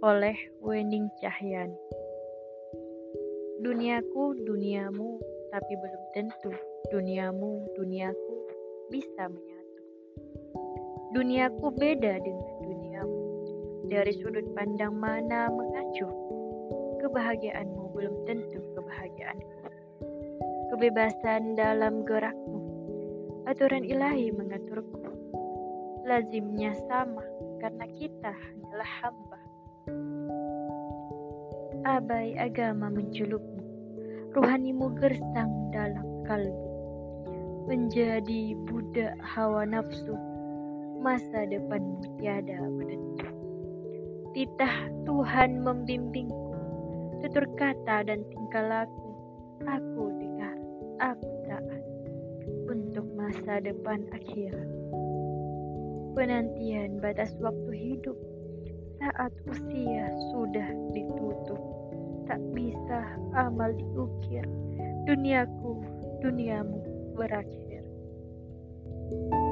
oleh Wening Cahyani. Duniaku, duniamu, tapi belum tentu duniamu, duniaku bisa menyatu. Duniaku beda dengan duniamu. Dari sudut pandang mana mengacu? Kebahagiaanmu belum tentu kebahagiaanku. Kebebasan dalam gerakmu. Aturan ilahi mengaturku. Lazimnya sama karena kita hanyalah hamba. Abai agama mencelupmu, ruhanimu gersang dalam kalbu, menjadi budak hawa nafsu, masa depanmu tiada menentu. Titah Tuhan membimbingku, tutur kata dan tingkah laku, aku dengar, aku taat, untuk masa depan akhirat penantian batas waktu hidup saat usia sudah ditutup. Tak bisa amal diukir, duniaku, duniamu berakhir. thank you